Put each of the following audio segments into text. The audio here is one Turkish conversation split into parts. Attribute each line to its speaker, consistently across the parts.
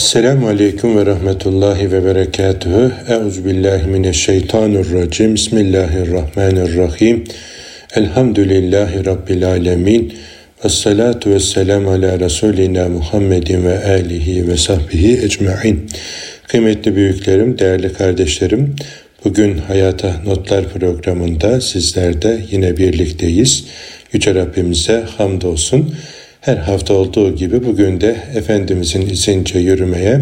Speaker 1: Esselamu Aleyküm ve Rahmetullahi ve Berekatühü. Euzubillahimineşşeytanirracim. Bismillahirrahmanirrahim. Elhamdülillahi Rabbil Alemin. Ve salatu ve selamu ala Resulina Muhammedin ve alihi ve sahbihi ecma'in. Kıymetli büyüklerim, değerli kardeşlerim, bugün Hayata Notlar programında sizlerde yine birlikteyiz. Yüce Rabbimize hamdolsun. Her hafta olduğu gibi bugün de Efendimizin izince yürümeye,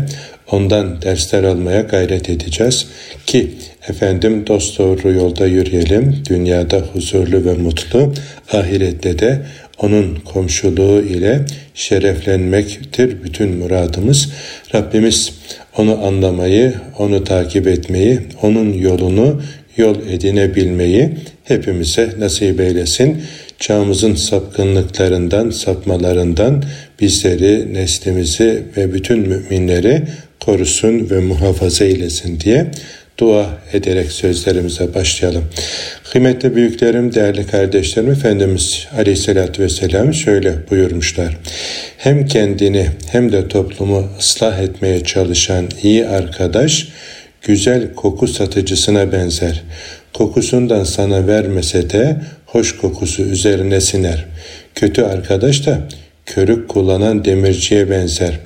Speaker 1: ondan dersler almaya gayret edeceğiz ki efendim dost doğru yolda yürüyelim, dünyada huzurlu ve mutlu, ahirette de onun komşuluğu ile şereflenmektir bütün muradımız. Rabbimiz onu anlamayı, onu takip etmeyi, onun yolunu yol edinebilmeyi hepimize nasip eylesin çağımızın sapkınlıklarından, sapmalarından bizleri, neslimizi ve bütün müminleri korusun ve muhafaza eylesin diye dua ederek sözlerimize başlayalım. Kıymetli büyüklerim, değerli kardeşlerim, Efendimiz Aleyhisselatü Vesselam şöyle buyurmuşlar. Hem kendini hem de toplumu ıslah etmeye çalışan iyi arkadaş, güzel koku satıcısına benzer. Kokusundan sana vermese de hoş kokusu üzerine siner. Kötü arkadaş da körük kullanan demirciye benzer.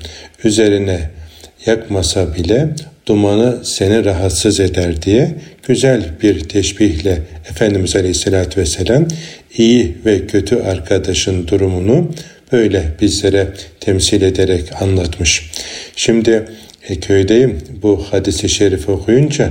Speaker 1: Üzerine yakmasa bile dumanı seni rahatsız eder diye güzel bir teşbihle Efendimiz Aleyhisselatü Vesselam iyi ve kötü arkadaşın durumunu böyle bizlere temsil ederek anlatmış. Şimdi e, köydeyim bu hadisi şerif okuyunca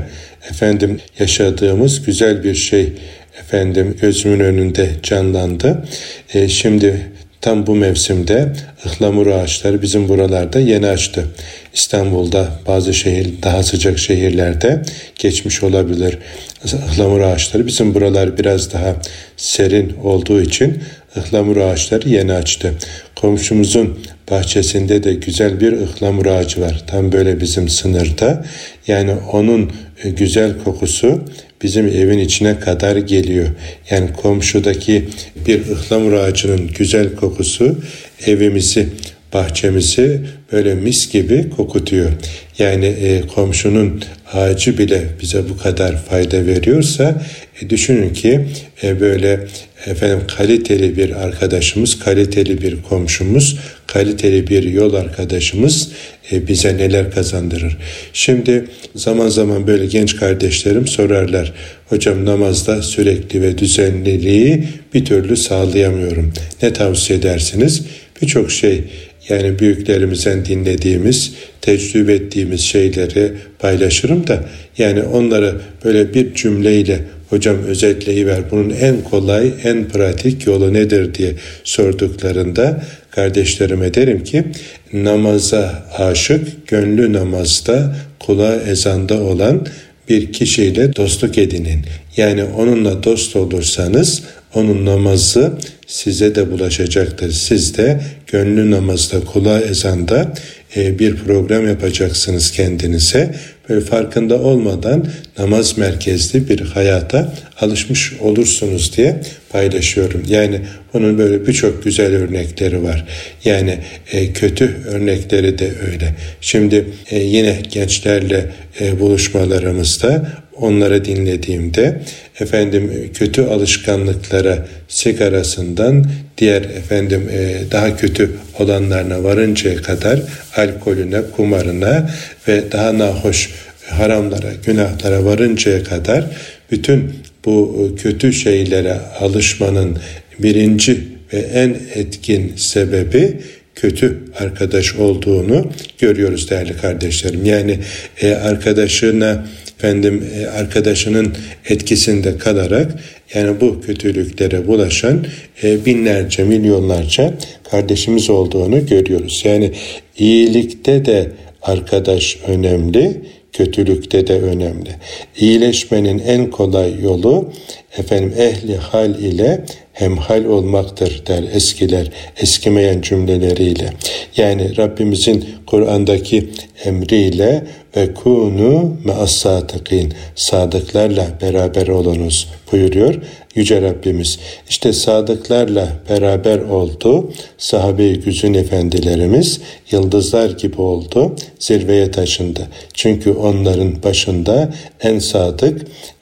Speaker 1: efendim yaşadığımız güzel bir şey efendim gözümün önünde canlandı. E, şimdi tam bu mevsimde ıhlamur ağaçları bizim buralarda yeni açtı. İstanbul'da bazı şehir daha sıcak şehirlerde geçmiş olabilir. Ihlamur ağaçları bizim buralar biraz daha serin olduğu için ıhlamur ağaçları yeni açtı. Komşumuzun bahçesinde de güzel bir ıhlamur ağacı var. Tam böyle bizim sınırda. Yani onun güzel kokusu bizim evin içine kadar geliyor. Yani komşudaki bir ıhlamur ağacının güzel kokusu evimizi, bahçemizi böyle mis gibi kokutuyor. Yani e, komşunun ağacı bile bize bu kadar fayda veriyorsa e, düşünün ki e, böyle efendim kaliteli bir arkadaşımız, kaliteli bir komşumuz, kaliteli bir yol arkadaşımız e, bize neler kazandırır. Şimdi zaman zaman böyle genç kardeşlerim sorarlar. Hocam namazda sürekli ve düzenliliği bir türlü sağlayamıyorum. Ne tavsiye edersiniz? Birçok şey yani büyüklerimizden dinlediğimiz, tecrübe ettiğimiz şeyleri paylaşırım da yani onları böyle bir cümleyle hocam özetleyiver bunun en kolay, en pratik yolu nedir diye sorduklarında kardeşlerime derim ki namaza aşık, gönlü namazda, kulağı ezanda olan bir kişiyle dostluk edinin. Yani onunla dost olursanız onun namazı size de bulaşacaktır. Siz de gönlü namazda, kulağı ezanda e, bir program yapacaksınız kendinize. Böyle farkında olmadan namaz merkezli bir hayata alışmış olursunuz diye paylaşıyorum. Yani bunun böyle birçok güzel örnekleri var. Yani e, kötü örnekleri de öyle. Şimdi e, yine gençlerle e, buluşmalarımızda onları dinlediğimde efendim kötü alışkanlıklara sigarasından diğer efendim e, daha kötü olanlarına varıncaya kadar alkolüne, kumarına ve daha nahoş haramlara, günahlara varıncaya kadar bütün bu kötü şeylere alışmanın birinci ve en etkin sebebi kötü arkadaş olduğunu görüyoruz değerli kardeşlerim. Yani e, arkadaşına efendim e, arkadaşının etkisinde kalarak yani bu kötülüklere bulaşan e, binlerce milyonlarca kardeşimiz olduğunu görüyoruz. Yani iyilikte de arkadaş önemli, kötülükte de önemli. İyileşmenin en kolay yolu efendim ehli hal ile hemhal olmaktır der eskiler eskimeyen cümleleriyle. Yani Rabbimizin Kur'an'daki emriyle ve kunu me'as sadıkin sadıklarla beraber olunuz buyuruyor Yüce Rabbimiz. İşte sadıklarla beraber oldu. Sahabe-i güzün efendilerimiz yıldızlar gibi oldu. Zirveye taşındı. Çünkü onların başında en sadık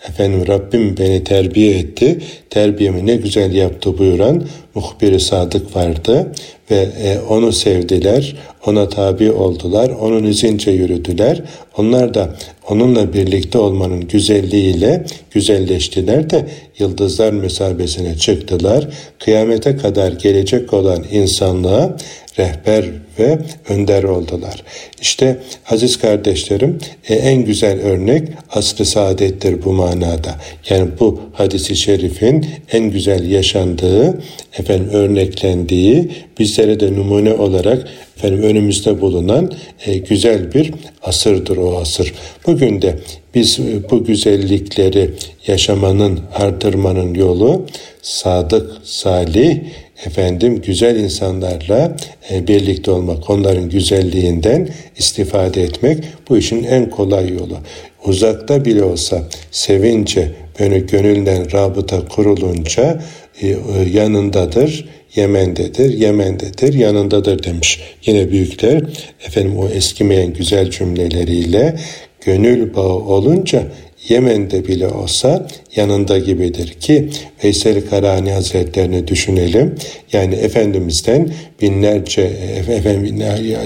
Speaker 1: efendim Rabbim beni terbiye etti. Terbiyemi ne güzel yaptı buyuran muhbiri sadık vardı ve e, onu sevdiler, ona tabi oldular, onun izince yürüdüler. Onlar da onunla birlikte olmanın güzelliğiyle güzelleştiler de yıldızlar mesabesine çıktılar. Kıyamete kadar gelecek olan insanlığa rehber ve önder oldular. İşte aziz kardeşlerim e, en güzel örnek asr-ı saadettir bu manada. Yani bu hadisi şerifin en güzel yaşandığı, efendim örneklendiği, bizlere de numune olarak efendim önümüzde bulunan e, güzel bir asırdır o asır. Bugün de biz e, bu güzellikleri yaşamanın, artırmanın yolu sadık, salih, efendim güzel insanlarla e, birlikte olmak, onların güzelliğinden istifade etmek bu işin en kolay yolu. Uzakta bile olsa sevince böyle gönülden rabıta kurulunca e, e, yanındadır, Yemen'dedir, Yemen'dedir, yanındadır demiş. Yine büyükler efendim o eskimeyen güzel cümleleriyle gönül bağı olunca Yemen'de bile olsa yanında gibidir ki Veysel Karani Hazretlerini düşünelim. Yani Efendimiz'den binlerce efendim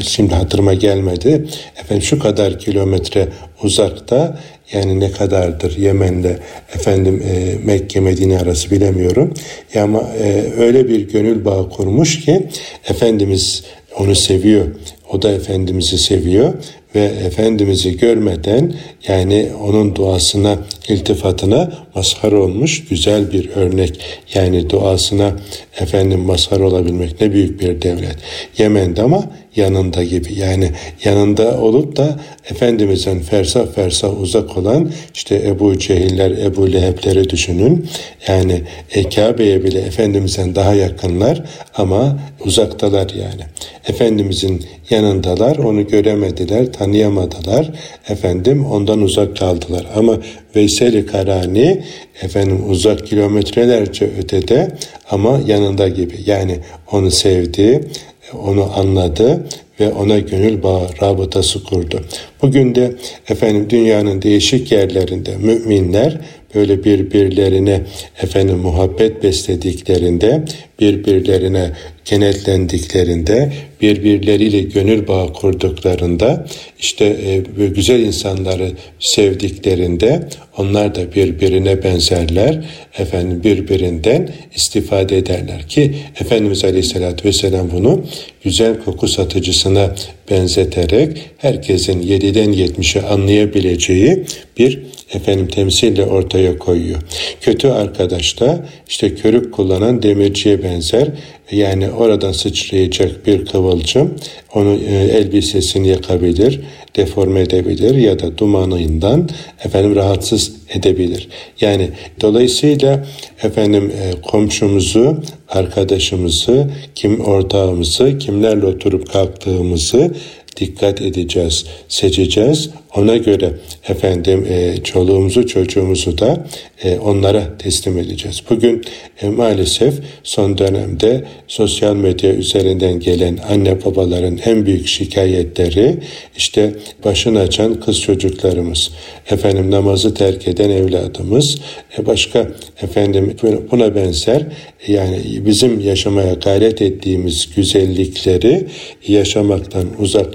Speaker 1: şimdi hatırıma gelmedi. Efendim şu kadar kilometre uzakta yani ne kadardır Yemen'de efendim e, Mekke Medine arası bilemiyorum. Ya ama e, öyle bir gönül bağı kurmuş ki Efendimiz onu seviyor. O da Efendimiz'i seviyor ve Efendimiz'i görmeden yani onun duasına, iltifatına mazhar olmuş güzel bir örnek. Yani duasına efendim mazhar olabilmek ne büyük bir devlet. Yemen'de ama yanında gibi. Yani yanında olup da Efendimiz'in fersah fersah uzak olan işte Ebu Cehiller, Ebu Leheb'leri düşünün. Yani e, Kabe'ye bile Efendimiz'den daha yakınlar ama uzaktalar yani. Efendimiz'in yanındalar, onu göremediler, tanıyamadılar. Efendim ondan uzak kaldılar. Ama Veysel-i Karani efendim uzak kilometrelerce ötede ama yanında gibi. Yani onu sevdi, onu anladı ve ona gönül bağı rabıtası kurdu. Bugün de efendim dünyanın değişik yerlerinde müminler böyle birbirlerine efendim muhabbet beslediklerinde, birbirlerine kenetlendiklerinde, birbirleriyle gönül bağı kurduklarında, işte e, güzel insanları sevdiklerinde onlar da birbirine benzerler, efendim birbirinden istifade ederler ki Efendimiz Aleyhisselatü Vesselam bunu güzel koku satıcısına benzeterek herkesin 7'den 70'e anlayabileceği bir efendim temsille ortaya koyuyor. Kötü arkadaş da işte körük kullanan demirciye benzer. Yani oradan sıçrayacak bir kıvılcım onu e, elbisesini yakabilir, deforme edebilir ya da dumanından efendim rahatsız edebilir. Yani dolayısıyla efendim e, komşumuzu, arkadaşımızı, kim ortağımızı, kimlerle oturup kalktığımızı dikkat edeceğiz, seçeceğiz. Ona göre efendim e, çoluğumuzu çocuğumuzu da e, onlara teslim edeceğiz. Bugün e, maalesef son dönemde sosyal medya üzerinden gelen anne babaların en büyük şikayetleri işte başını açan kız çocuklarımız, efendim namazı terk eden evladımız, e, başka efendim buna benzer yani bizim yaşamaya gayret ettiğimiz güzellikleri yaşamaktan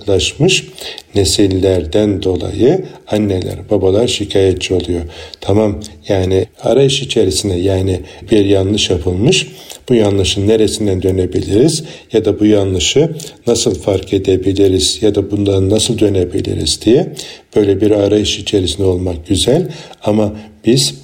Speaker 1: uzaklaşmış nesillerden dolayı anneler, babalar şikayetçi oluyor. Tamam yani arayış içerisinde yani bir yanlış yapılmış. Bu yanlışın neresinden dönebiliriz ya da bu yanlışı nasıl fark edebiliriz ya da bundan nasıl dönebiliriz diye böyle bir arayış içerisinde olmak güzel ama biz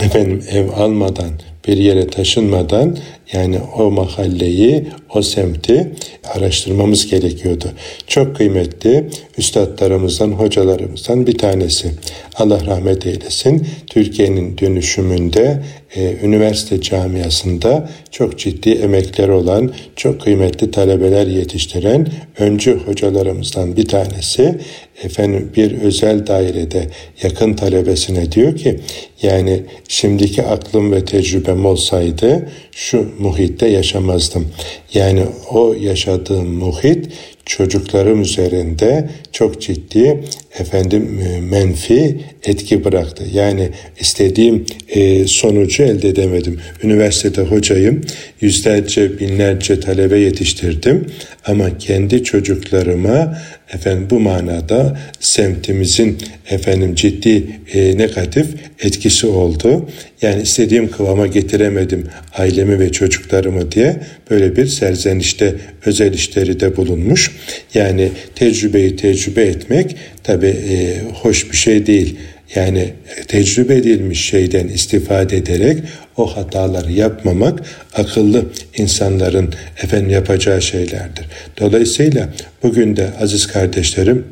Speaker 1: efendim ev almadan bir yere taşınmadan yani o mahalleyi, o semti araştırmamız gerekiyordu. Çok kıymetli üstadlarımızdan, hocalarımızdan bir tanesi. Allah rahmet eylesin. Türkiye'nin dönüşümünde e, üniversite camiasında çok ciddi emekler olan, çok kıymetli talebeler yetiştiren öncü hocalarımızdan bir tanesi efendim bir özel dairede yakın talebesine diyor ki yani şimdiki aklım ve tecrübem olsaydı şu muhitte yaşamazdım. Yani o yaşadığım muhit çocuklarım üzerinde çok ciddi efendim e, menfi etki bıraktı. Yani istediğim e, sonucu elde edemedim. Üniversitede hocayım, yüzlerce binlerce talebe yetiştirdim ama kendi çocuklarıma efendim bu manada semtimizin efendim ciddi e, negatif etkisi oldu. Yani istediğim kıvama getiremedim ailemi ve çocuklarımı diye böyle bir serzenişte özel işleri de bulunmuş. Yani tecrübeyi tecrübe etmek tabi e, hoş bir şey değil. Yani tecrübe edilmiş şeyden istifade ederek o hataları yapmamak akıllı insanların efendim yapacağı şeylerdir. Dolayısıyla bugün de aziz kardeşlerim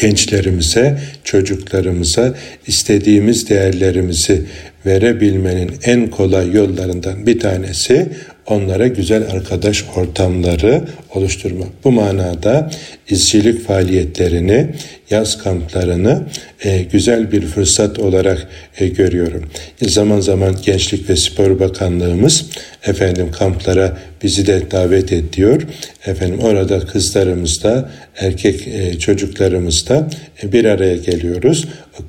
Speaker 1: gençlerimize, çocuklarımıza istediğimiz değerlerimizi verebilmenin en kolay yollarından bir tanesi onlara güzel arkadaş ortamları oluşturmak. Bu manada izcilik faaliyetlerini, yaz kamplarını e, güzel bir fırsat olarak e, görüyorum. Zaman zaman Gençlik ve Spor Bakanlığımız efendim kamplara bizi de davet ediyor. Efendim orada kızlarımız da erkek e, çocuklarımız da e, bir araya geliyoruz.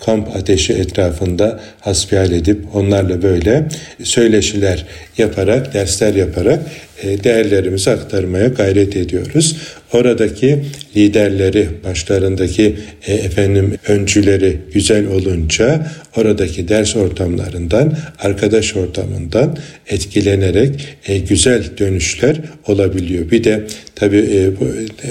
Speaker 1: Kamp ateşi etrafında hasbihal edip onlarla böyle söyleşiler yaparak, dersler yaparak değerlerimizi aktarmaya gayret ediyoruz. Oradaki liderleri, başlarındaki e, efendim öncüleri güzel olunca oradaki ders ortamlarından, arkadaş ortamından etkilenerek e, güzel dönüşler olabiliyor. Bir de tabii e, bu, e,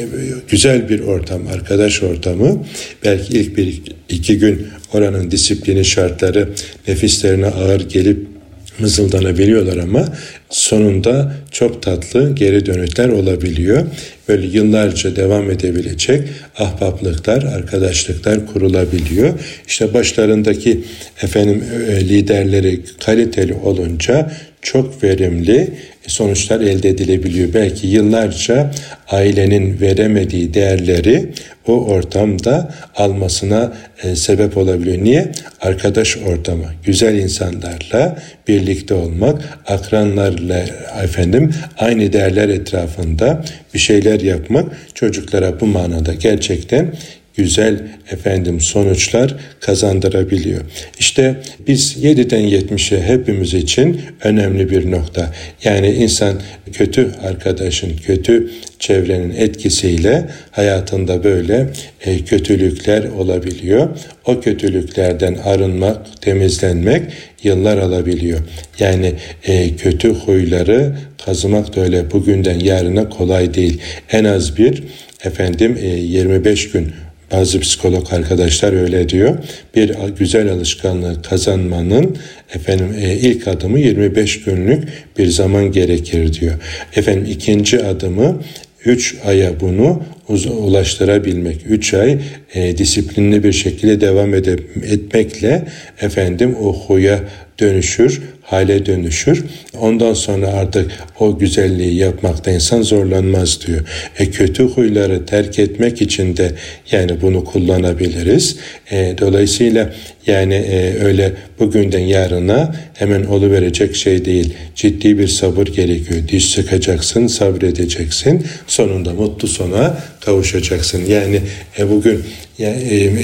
Speaker 1: güzel bir ortam, arkadaş ortamı belki ilk bir iki gün oranın disiplini şartları nefislerine ağır gelip mızıldanabiliyorlar ama sonunda çok tatlı geri dönütler olabiliyor. Böyle yıllarca devam edebilecek ahbaplıklar, arkadaşlıklar kurulabiliyor. İşte başlarındaki efendim e, liderleri kaliteli olunca çok verimli sonuçlar elde edilebiliyor. Belki yıllarca ailenin veremediği değerleri o ortamda almasına e, sebep olabiliyor. Niye? Arkadaş ortamı, güzel insanlarla birlikte olmak, akranlarla efendim aynı değerler etrafında bir şeyler yapmak çocuklara bu manada gerçekten güzel efendim sonuçlar kazandırabiliyor. İşte biz 7'den 70'e hepimiz için önemli bir nokta. Yani insan kötü arkadaşın, kötü çevrenin etkisiyle hayatında böyle e, kötülükler olabiliyor. O kötülüklerden arınmak, temizlenmek yıllar alabiliyor. Yani e, kötü huyları kazımak da öyle bugünden yarına kolay değil. En az bir efendim e, 25 gün bazı psikolog arkadaşlar öyle diyor. Bir güzel alışkanlığı kazanmanın efendim e, ilk adımı 25 günlük bir zaman gerekir diyor. Efendim ikinci adımı 3 aya bunu ulaştırabilmek, 3 ay e, disiplinli bir şekilde devam edip, etmekle efendim o huya dönüşür, hale dönüşür. Ondan sonra artık o güzelliği yapmakta insan zorlanmaz diyor. E kötü huyları terk etmek için de yani bunu kullanabiliriz. E, dolayısıyla yani e, öyle bugünden yarına hemen oluverecek şey değil. Ciddi bir sabır gerekiyor. Diş sıkacaksın, sabredeceksin. Sonunda mutlu sona kavuşacaksın. Yani e, bugün e,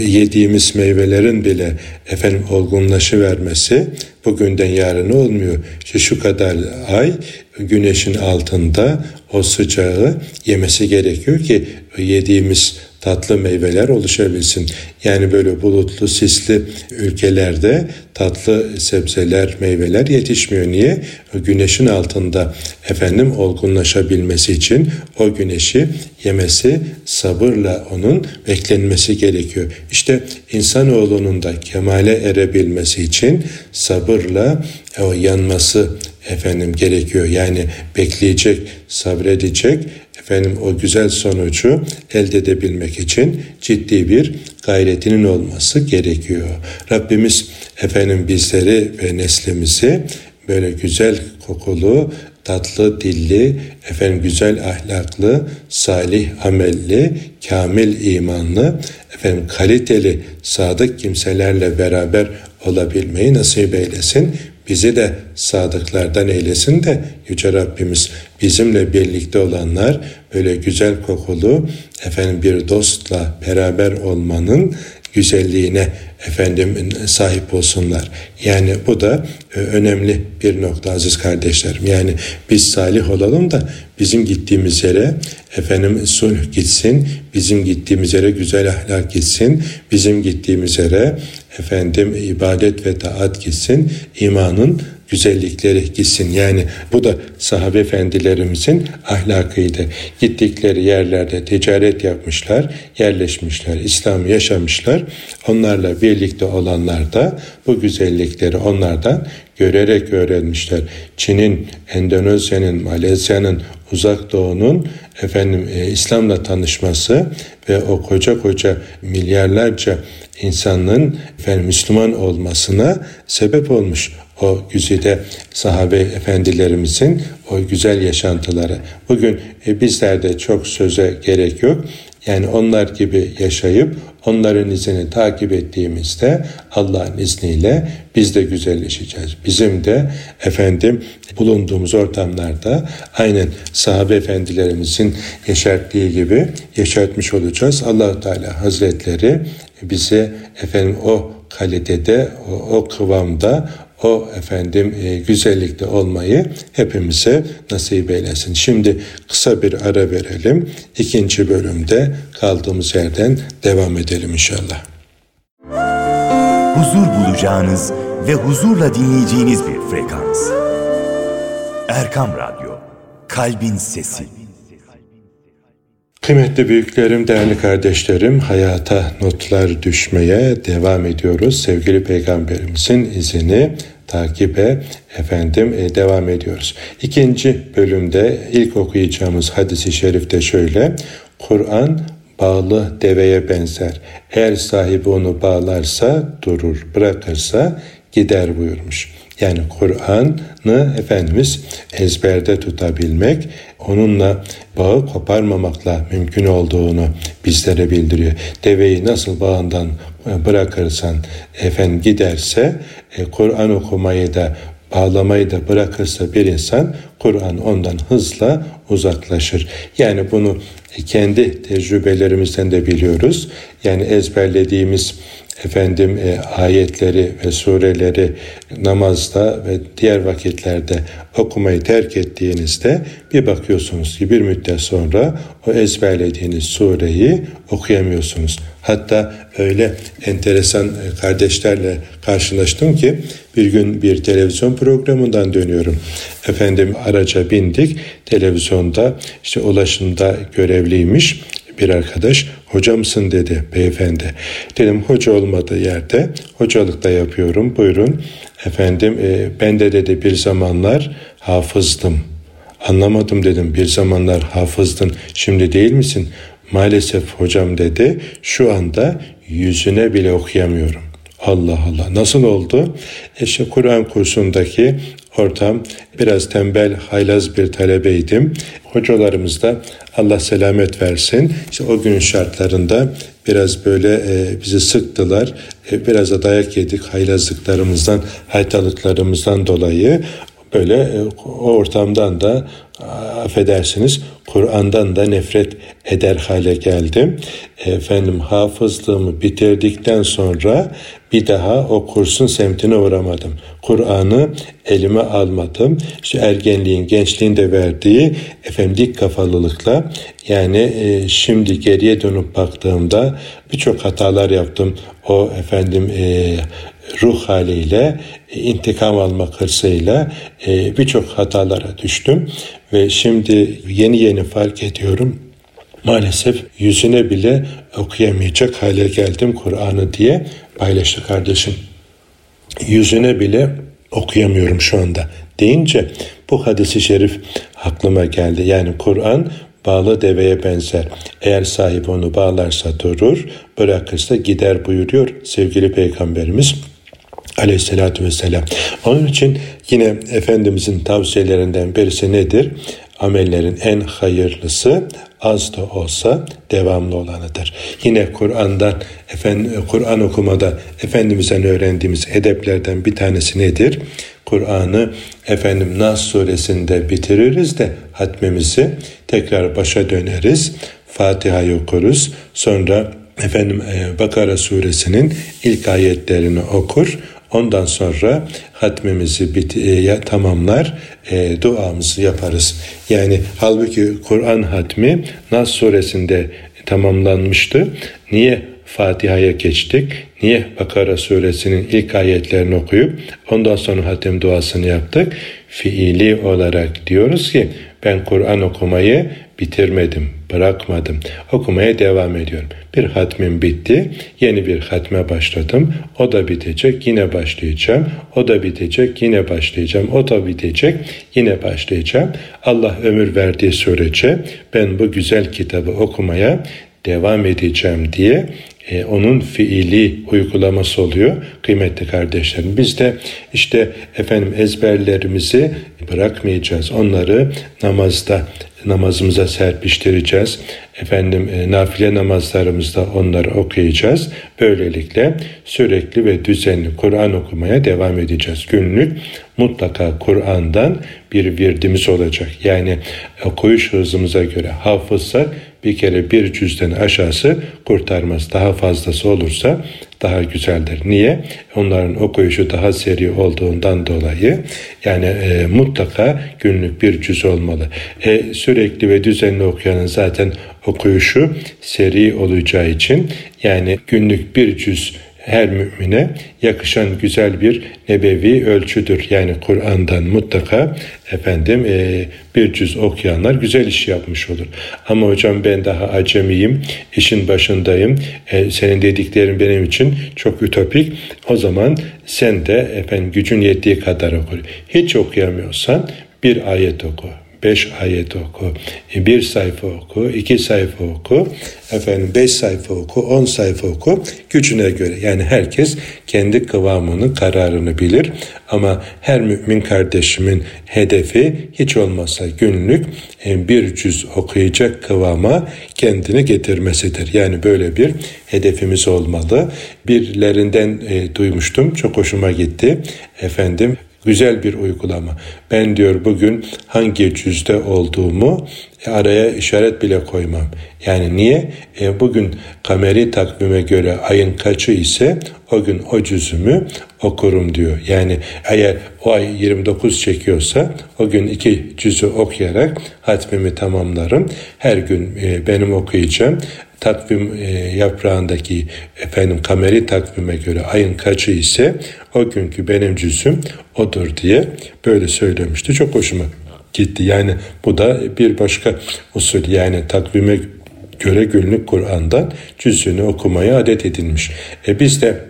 Speaker 1: yediğimiz meyvelerin bile efendim olgunlaşı vermesi bugünden yarına olmuyor. İşte şu kadar ay güneşin altında o sıcağı yemesi gerekiyor ki yediğimiz tatlı meyveler oluşabilsin. Yani böyle bulutlu, sisli ülkelerde tatlı sebzeler, meyveler yetişmiyor. Niye? Güneşin altında efendim olgunlaşabilmesi için o güneşi yemesi, sabırla onun beklenmesi gerekiyor. İşte insanoğlunun da kemale erebilmesi için sabırla o yanması efendim gerekiyor. Yani bekleyecek, sabredecek, efendim o güzel sonucu elde edebilmek için ciddi bir gayretinin olması gerekiyor. Rabbimiz efendim bizleri ve neslimizi böyle güzel kokulu, tatlı dilli, efendim güzel ahlaklı, salih amelli, kamil imanlı, efendim kaliteli, sadık kimselerle beraber olabilmeyi nasip eylesin. Bizi de sadıklardan eylesin de Yüce Rabbimiz bizimle birlikte olanlar böyle güzel kokulu efendim bir dostla beraber olmanın güzelliğine efendim sahip olsunlar. Yani bu da e, önemli bir nokta aziz kardeşlerim. Yani biz salih olalım da bizim gittiğimiz yere efendim sulh gitsin, bizim gittiğimiz yere güzel ahlak gitsin, bizim gittiğimiz yere efendim ibadet ve taat gitsin, imanın güzellikleri gitsin. Yani bu da sahabe efendilerimizin ahlakıydı. Gittikleri yerlerde ticaret yapmışlar, yerleşmişler, İslam yaşamışlar. Onlarla birlikte olanlar da bu güzellikleri onlardan görerek öğrenmişler. Çin'in, Endonezya'nın, Malezya'nın, Uzak Doğu'nun efendim e, İslam'la tanışması ve o koca koca milyarlarca insanın efendim Müslüman olmasına sebep olmuş o güzide sahabe efendilerimizin o güzel yaşantıları. Bugün e, bizlerde çok söze gerek yok. Yani onlar gibi yaşayıp onların izini takip ettiğimizde Allah'ın izniyle biz de güzelleşeceğiz. Bizim de efendim bulunduğumuz ortamlarda aynen sahabe efendilerimizin yaşarttığı gibi yaşartmış olacağız. allah Teala Hazretleri bize efendim o kalitede, o, o kıvamda, o efendim e, güzellikte olmayı hepimize nasip eylesin. Şimdi kısa bir ara verelim. İkinci bölümde kaldığımız yerden devam edelim inşallah.
Speaker 2: Huzur bulacağınız ve huzurla dinleyeceğiniz bir frekans. Erkam Radyo, Kalbin Sesi.
Speaker 1: Kıymetli büyüklerim, değerli kardeşlerim, hayata notlar düşmeye devam ediyoruz. Sevgili Peygamberimizin izini takibe efendim e, devam ediyoruz. İkinci bölümde ilk okuyacağımız hadisi şerifte şöyle. Kur'an bağlı deveye benzer. Eğer sahibi onu bağlarsa durur, bırakırsa gider buyurmuş. Yani Kur'an'ı Efendimiz ezberde tutabilmek, onunla bağı koparmamakla mümkün olduğunu bizlere bildiriyor. Deveyi nasıl bağından bırakırsan efendim giderse e, Kur'an okumayı da bağlamayı da bırakırsa bir insan Kur'an ondan hızla uzaklaşır. Yani bunu kendi tecrübelerimizden de biliyoruz. Yani ezberlediğimiz efendim e, ayetleri ve sureleri namazda ve diğer vakitlerde okumayı terk ettiğinizde bir bakıyorsunuz ki bir müddet sonra o ezberlediğiniz sureyi okuyamıyorsunuz. Hatta öyle enteresan e, kardeşlerle karşılaştım ki bir gün bir televizyon programından dönüyorum. Efendim araca bindik. Televizyonda işte ulaşımda görevliymiş bir arkadaş hoca mısın dedi beyefendi. Dedim hoca olmadığı yerde hocalık da yapıyorum buyurun. Efendim e, ben de dedi bir zamanlar hafızdım. Anlamadım dedim bir zamanlar hafızdın şimdi değil misin? Maalesef hocam dedi şu anda yüzüne bile okuyamıyorum. Allah Allah nasıl oldu? İşte Kur'an kursundaki ortam biraz tembel, haylaz bir talebeydim. Hocalarımız da Allah selamet versin. İşte o günün şartlarında biraz böyle e, bizi sıktılar. E, biraz da dayak yedik haylazlıklarımızdan, haytalıklarımızdan dolayı. Böyle e, o ortamdan da affedersiniz Kur'an'dan da nefret eder hale geldim. Efendim hafızlığımı bitirdikten sonra bir daha o kursun semtine uğramadım. Kur'an'ı elime almadım. İşte ergenliğin, gençliğin de verdiği efendim dik kafalılıkla yani e, şimdi geriye dönüp baktığımda birçok hatalar yaptım. O efendim e, ruh haliyle, e, intikam almak hırsıyla e, birçok hatalara düştüm ve şimdi yeni yeni fark ediyorum. Maalesef yüzüne bile okuyamayacak hale geldim Kur'an'ı diye paylaştı kardeşim. Yüzüne bile okuyamıyorum şu anda deyince bu hadisi şerif aklıma geldi. Yani Kur'an bağlı deveye benzer. Eğer sahip onu bağlarsa durur, bırakırsa gider buyuruyor sevgili peygamberimiz aleyhissalatü vesselam. Onun için yine Efendimizin tavsiyelerinden birisi nedir? Amellerin en hayırlısı az da olsa devamlı olanıdır. Yine Kur'an'dan Kur'an okumada Efendimiz'den öğrendiğimiz edeplerden bir tanesi nedir? Kur'an'ı efendim Nas suresinde bitiririz de hatmemizi tekrar başa döneriz. Fatiha'yı okuruz. Sonra efendim e, Bakara suresinin ilk ayetlerini okur. Ondan sonra hatmimizi bit e, tamamlar, e, duamızı yaparız. Yani halbuki Kur'an hatmi Nas suresinde tamamlanmıştı. Niye Fatiha'ya geçtik? Niye Bakara suresinin ilk ayetlerini okuyup ondan sonra hatim duasını yaptık? Fiili olarak diyoruz ki ben Kur'an okumayı bitirmedim, bırakmadım. Okumaya devam ediyorum. Bir hatmim bitti, yeni bir hatme başladım. O da bitecek, yine başlayacağım. O da bitecek, yine başlayacağım. O da bitecek, yine başlayacağım. Allah ömür verdiği sürece ben bu güzel kitabı okumaya devam edeceğim diye e, onun fiili uygulaması oluyor kıymetli kardeşlerim. Biz de işte efendim ezberlerimizi bırakmayacağız. Onları namazda namazımıza serpiştireceğiz. Efendim e, nafile namazlarımızda onları okuyacağız. Böylelikle sürekli ve düzenli Kur'an okumaya devam edeceğiz. Günlük mutlaka Kur'an'dan bir virdimiz olacak. Yani okuyuş hızımıza göre hafızsak bir kere bir cüzden aşağısı kurtarmaz. Daha fazlası olursa daha güzeldir. Niye? Onların okuyuşu daha seri olduğundan dolayı yani e, mutlaka günlük bir cüz olmalı. E, sürekli ve düzenli okuyanın zaten okuyuşu seri olacağı için yani günlük bir cüz her mümine yakışan güzel bir nebevi ölçüdür. Yani Kur'an'dan mutlaka efendim e, bir cüz okuyanlar güzel iş yapmış olur. Ama hocam ben daha acemiyim, işin başındayım. E, senin dediklerin benim için çok ütopik. O zaman sen de efendim gücün yettiği kadar oku. Hiç okuyamıyorsan bir ayet oku beş ayet oku, bir sayfa oku, iki sayfa oku, efendim beş sayfa oku, on sayfa oku gücüne göre. Yani herkes kendi kıvamını, kararını bilir. Ama her mümin kardeşimin hedefi hiç olmazsa günlük e, bir cüz okuyacak kıvama kendini getirmesidir. Yani böyle bir hedefimiz olmalı. Birilerinden e, duymuştum, çok hoşuma gitti. Efendim Güzel bir uygulama. Ben diyor bugün hangi cüzde olduğumu araya işaret bile koymam. Yani niye? E, bugün kameri takvime göre ayın kaçı ise o gün o cüzümü okurum diyor. Yani eğer o ay 29 çekiyorsa o gün iki cüzü okuyarak hatmimi tamamlarım. Her gün e, benim okuyacağım takvim e, yaprağındaki efendim kameri takvime göre ayın kaçı ise o günkü benim cüzüm odur diye böyle söylemişti. Çok hoşuma gitti. Yani bu da bir başka usul yani takvime göre günlük Kur'an'dan cüzünü okumaya adet edilmiş. E biz de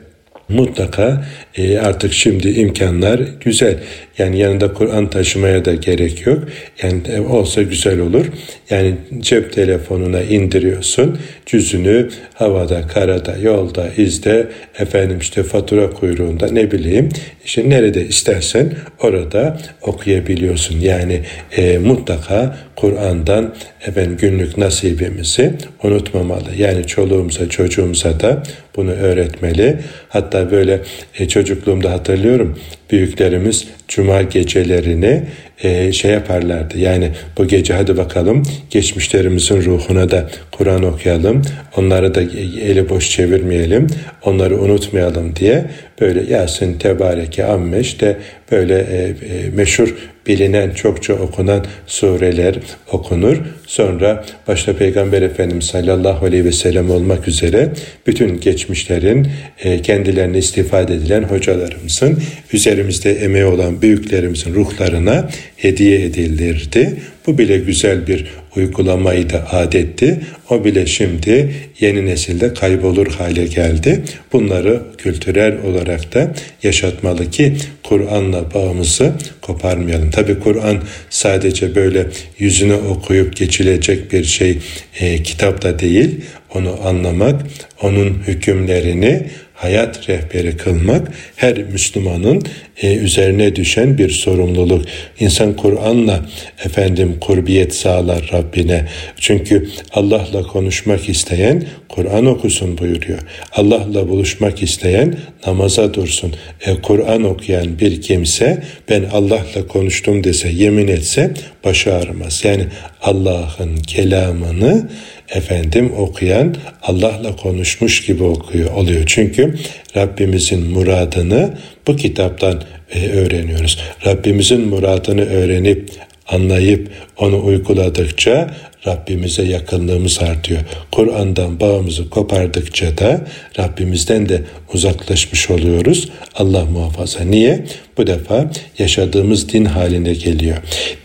Speaker 1: mutlaka e, artık şimdi imkanlar güzel. Yani yanında Kur'an taşımaya da gerek yok. Yani e, olsa güzel olur. Yani cep telefonuna indiriyorsun. Cüzünü havada, karada, yolda, izde, efendim işte fatura kuyruğunda ne bileyim işte nerede istersen orada okuyabiliyorsun. Yani e, mutlaka Kur'an'dan efendim günlük nasibimizi unutmamalı. Yani çoluğumuza, çocuğumuza da bunu öğretmeli. Hatta böyle e, çocukluğumda hatırlıyorum büyüklerimiz cuma gecelerini e, şey yaparlardı. Yani bu gece hadi bakalım geçmişlerimizin ruhuna da Kur'an okuyalım. Onları da eli boş çevirmeyelim. Onları unutmayalım diye böyle Yasin, Tebareke, Amme işte böyle e, e, meşhur bilinen çokça okunan sureler okunur. Sonra başta Peygamber Efendimiz sallallahu aleyhi ve sellem olmak üzere bütün geçmişlerin e, kendilerine istifade edilen hocalarımızın üzerimizde emeği olan büyüklerimizin ruhlarına hediye edilirdi. Bu bile güzel bir uygulamayı da adetti. O bile şimdi yeni nesilde kaybolur hale geldi. Bunları kültürel olarak da yaşatmalı ki Kur'an'la bağımızı koparmayalım. Tabi Kur'an sadece böyle yüzüne okuyup geçilecek bir şey e, kitap da değil. Onu anlamak, onun hükümlerini hayat rehberi kılmak her Müslümanın e, üzerine düşen bir sorumluluk. İnsan Kur'an'la efendim kurbiyet sağlar Rabbine. Çünkü Allah'la konuşmak isteyen Kur'an okusun buyuruyor. Allah'la buluşmak isteyen namaza dursun. E, Kur'an okuyan bir kimse ben Allah'la konuştum dese yemin etse başı ağrımaz. Yani Allah'ın kelamını efendim okuyan Allah'la konuşmuş gibi okuyor oluyor. Çünkü Rabbimizin muradını bu kitaptan e, öğreniyoruz. Rabbimizin muradını öğrenip anlayıp onu uyguladıkça Rabbimize yakınlığımız artıyor. Kur'an'dan bağımızı kopardıkça da Rabbimizden de uzaklaşmış oluyoruz. Allah muhafaza. Niye? Bu defa yaşadığımız din haline geliyor.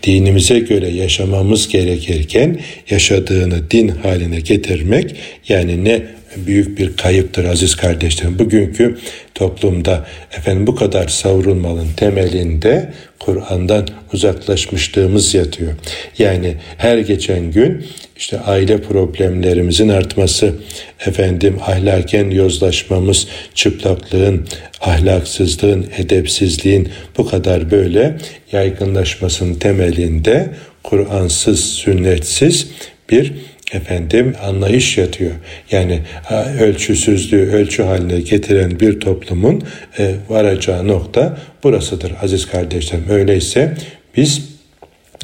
Speaker 1: Dinimize göre yaşamamız gerekirken yaşadığını din haline getirmek yani ne büyük bir kayıptır aziz kardeşlerim. Bugünkü toplumda efendim bu kadar savrulmanın temelinde Kur'an'dan uzaklaşmışlığımız yatıyor. Yani her geçen gün işte aile problemlerimizin artması, efendim ahlaken yozlaşmamız, çıplaklığın, ahlaksızlığın, edepsizliğin bu kadar böyle yaygınlaşmasının temelinde Kur'ansız, sünnetsiz bir efendim anlayış yatıyor. Yani ölçüsüzlüğü ölçü haline getiren bir toplumun e, varacağı nokta burasıdır aziz kardeşlerim. Öyleyse biz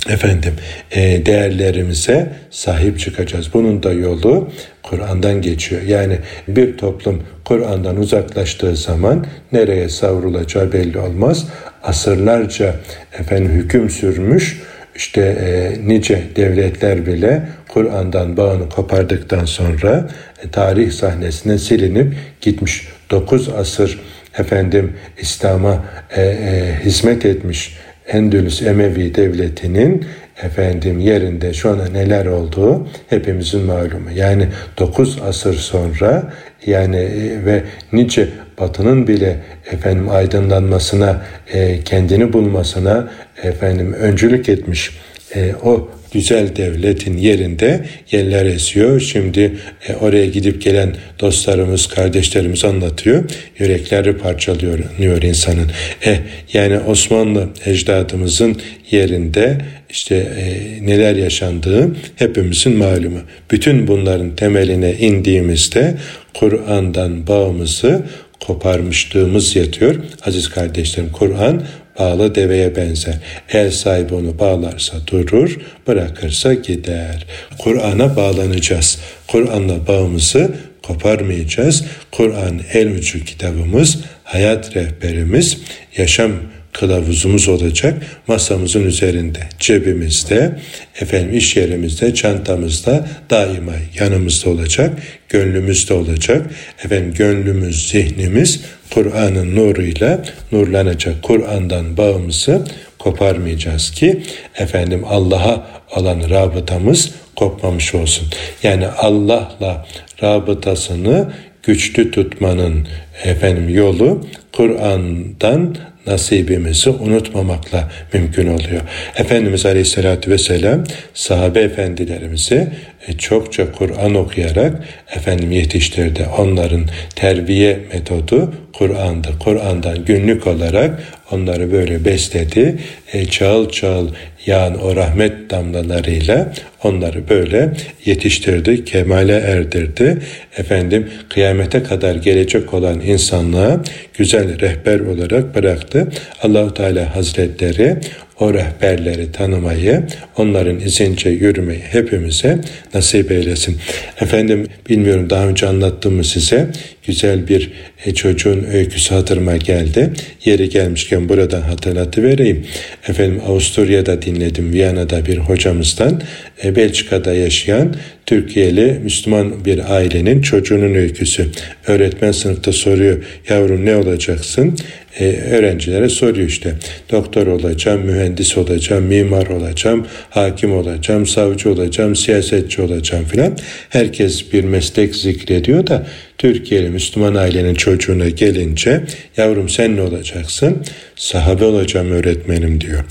Speaker 1: efendim e, değerlerimize sahip çıkacağız. Bunun da yolu Kur'an'dan geçiyor. Yani bir toplum Kur'an'dan uzaklaştığı zaman nereye savrulacağı belli olmaz. Asırlarca efendim hüküm sürmüş işte e, nice devletler bile Kur'an'dan bağını kopardıktan sonra e, tarih sahnesine silinip gitmiş. Dokuz asır efendim İslam'a e, e, hizmet etmiş Endülüs Emevi Devleti'nin efendim yerinde şu anda neler olduğu hepimizin malumu. Yani 9 asır sonra yani e, ve nice batının bile efendim aydınlanmasına, e, kendini bulmasına efendim öncülük etmiş e, o güzel devletin yerinde yerler esiyor. Şimdi e, oraya gidip gelen dostlarımız, kardeşlerimiz anlatıyor. Yürekleri parçalıyor insanın. E, yani Osmanlı ecdadımızın yerinde işte e, neler yaşandığı hepimizin malumu. Bütün bunların temeline indiğimizde Kur'an'dan bağımızı koparmışlığımız yatıyor. Aziz kardeşlerim Kur'an bağlı deveye benzer. El sahibi onu bağlarsa durur, bırakırsa gider. Kur'an'a bağlanacağız. Kur'an'la bağımızı koparmayacağız. Kur'an el ucu kitabımız, hayat rehberimiz, yaşam kılavuzumuz olacak. Masamızın üzerinde, cebimizde, efendim iş yerimizde, çantamızda daima yanımızda olacak, gönlümüzde olacak. Efendim gönlümüz, zihnimiz Kur'an'ın nuruyla nurlanacak. Kur'an'dan bağımızı koparmayacağız ki efendim Allah'a olan rabıtamız kopmamış olsun. Yani Allah'la rabıtasını güçlü tutmanın efendim yolu Kur'an'dan nasibimizi unutmamakla mümkün oluyor. Efendimiz Aleyhisselatü Vesselam sahabe efendilerimizi e, çokça Kur'an okuyarak efendim yetiştirdi. Onların terbiye metodu Kur'an'dı. Kur'an'dan günlük olarak onları böyle besledi. E, çağıl çağıl yağan o rahmet damlalarıyla onları böyle yetiştirdi, kemale erdirdi. Efendim kıyamete kadar gelecek olan insanlığa güzel rehber olarak bıraktı. Allahu Teala Hazretleri o rehberleri tanımayı, onların izince yürümeyi hepimize nasip eylesin. Efendim bilmiyorum daha önce anlattım mı size güzel bir e, çocuğun öyküsü hatırıma geldi. Yeri gelmişken buradan hatırlatı vereyim. Efendim Avusturya'da dinledim Viyana'da bir hocamızdan e, Belçika'da yaşayan Türkiye'li Müslüman bir ailenin çocuğunun öyküsü. Öğretmen sınıfta soruyor yavrum ne olacaksın? Ee, öğrencilere soruyor işte doktor olacağım, mühendis olacağım, mimar olacağım, hakim olacağım, savcı olacağım, siyasetçi olacağım filan. Herkes bir meslek zikrediyor da Türkiye'li Müslüman ailenin çocuğuna gelince yavrum sen ne olacaksın? Sahabe olacağım öğretmenim diyor.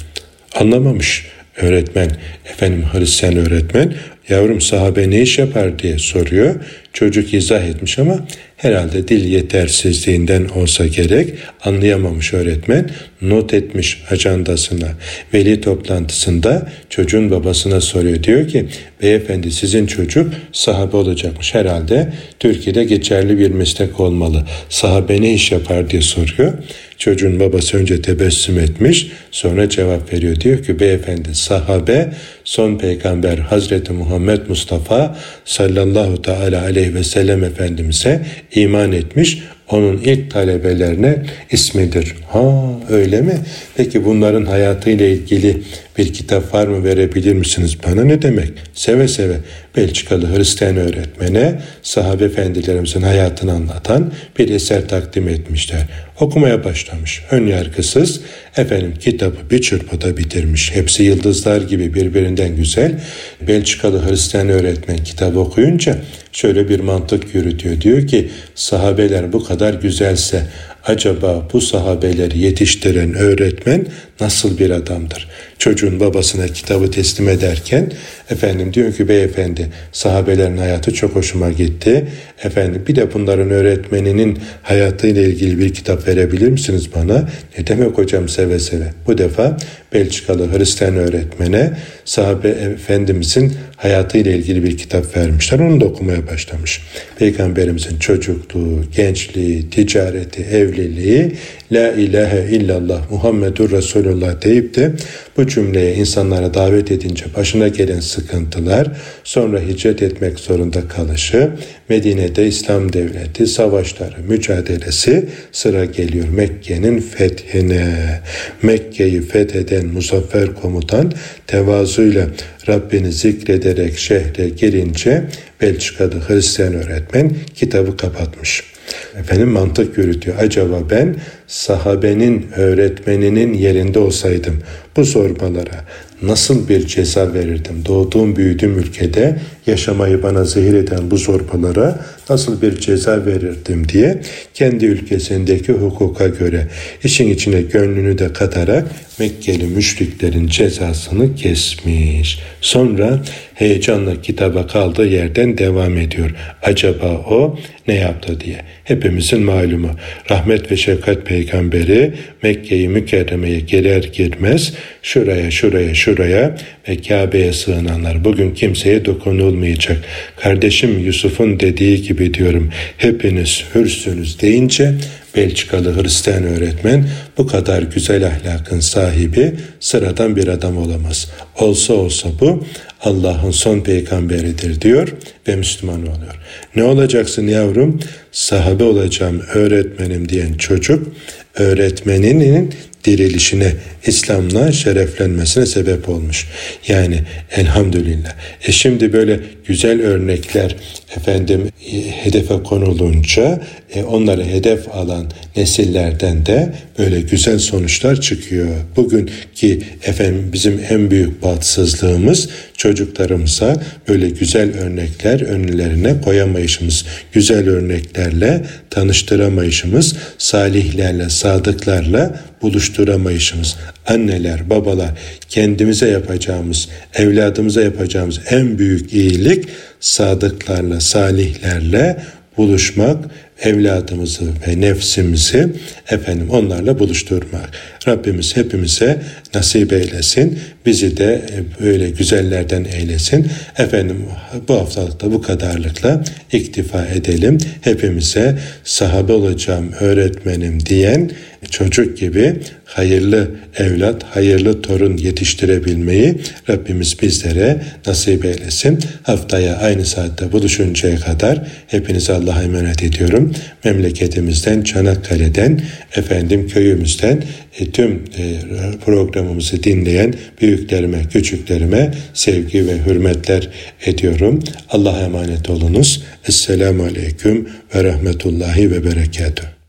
Speaker 1: Anlamamış öğretmen, efendim Hristiyan öğretmen yavrum sahabe ne iş yapar diye soruyor. Çocuk izah etmiş ama herhalde dil yetersizliğinden olsa gerek anlayamamış öğretmen not etmiş ajandasına. Veli toplantısında çocuğun babasına soruyor. Diyor ki beyefendi sizin çocuk sahabe olacakmış herhalde Türkiye'de geçerli bir meslek olmalı. Sahabe ne iş yapar diye soruyor. Çocuğun babası önce tebessüm etmiş sonra cevap veriyor. Diyor ki beyefendi sahabe son peygamber Hazreti Muhammed Mustafa sallallahu teala aleyhi ve sellem Efendimiz'e iman etmiş onun ilk talebelerine ismidir. Ha öyle mi? Peki bunların hayatıyla ilgili bir kitap var mı verebilir misiniz bana? Ne demek? Seve seve Belçikalı Hristiyan öğretmene sahabe efendilerimizin hayatını anlatan bir eser takdim etmişler. Okumaya başlamış. Ön yargısız efendim kitabı bir çırpıda bitirmiş. Hepsi yıldızlar gibi birbirinden güzel. Belçikalı Hristiyan öğretmen kitabı okuyunca şöyle bir mantık yürütüyor. Diyor ki sahabeler bu kadar güzelse acaba bu sahabeleri yetiştiren öğretmen nasıl bir adamdır? Çocuğun babasına kitabı teslim ederken efendim diyor ki beyefendi sahabelerin hayatı çok hoşuma gitti. Efendim bir de bunların öğretmeninin hayatıyla ilgili bir kitap verebilir misiniz bana? Ne demek hocam seve seve. Bu defa Belçikalı Hristiyan öğretmene sahabe efendimizin hayatıyla ilgili bir kitap vermişler. Onu da okumaya başlamış. Peygamberimizin çocukluğu, gençliği, ticareti, evliliği, La ilahe illallah Muhammedur Resulullah deyip de bu cümleye insanlara davet edince başına gelen sıkıntılar, sonra hicret etmek zorunda kalışı, Medine'de İslam devleti, savaşları, mücadelesi sıra geliyor Mekke'nin fethine. Mekke'yi fetheden muzaffer komutan tevazuyla Rabbini zikrederek şehre girince Belçika'da Hristiyan öğretmen kitabı kapatmış. Efendim mantık yürütüyor. Acaba ben sahabenin öğretmeninin yerinde olsaydım bu zorbalara nasıl bir ceza verirdim? Doğduğum büyüdüğüm ülkede yaşamayı bana zehir eden bu zorbalara nasıl bir ceza verirdim diye kendi ülkesindeki hukuka göre işin içine gönlünü de katarak Mekkeli müşriklerin cezasını kesmiş. Sonra heyecanla kitaba kaldığı yerden devam ediyor. Acaba o ne yaptı diye. Hepimizin malumu rahmet ve şefkat peygamberi Mekke'yi mükerremeye girer girmez şuraya şuraya şuraya ve Kabe'ye sığınanlar bugün kimseye dokunulmayacak. Kardeşim Yusuf'un dediği gibi diyorum hepiniz hürsünüz deyince Belçikalı Hristiyan öğretmen bu kadar güzel ahlakın sahibi sıradan bir adam olamaz. Olsa olsa bu Allah'ın son peygamberidir diyor ve Müslüman oluyor. Ne olacaksın yavrum? Sahabe olacağım öğretmenim diyen çocuk öğretmeninin dirilişine, İslam'la şereflenmesine sebep olmuş. Yani elhamdülillah. E şimdi böyle güzel örnekler efendim e, hedefe konulunca e, onları hedef alan nesillerden de böyle güzel sonuçlar çıkıyor. Bugün ki efendim bizim en büyük bahtsızlığımız çocuklarımıza böyle güzel örnekler önlerine koyamayışımız, güzel örneklerle tanıştıramayışımız, salihlerle, sadıklarla buluşturamayışımız. Anneler, babalar kendimize yapacağımız, evladımıza yapacağımız en büyük iyilik sadıklarla, salihlerle buluşmak, evladımızı ve nefsimizi efendim onlarla buluşturmak. Rabbimiz hepimize nasip eylesin. Bizi de böyle güzellerden eylesin. Efendim bu haftalıkta bu kadarlıkla iktifa edelim. Hepimize sahabe olacağım öğretmenim diyen çocuk gibi hayırlı evlat, hayırlı torun yetiştirebilmeyi Rabbimiz bizlere nasip eylesin. Haftaya aynı saatte buluşuncaya kadar hepinize Allah'a emanet ediyorum. ediyorum. Memleketimizden, Çanakkale'den, efendim köyümüzden e, tüm e, programımızı dinleyen büyüklerime, küçüklerime sevgi ve hürmetler ediyorum. Allah'a emanet olunuz. Esselamu Aleyküm ve Rahmetullahi ve Berekatuhu.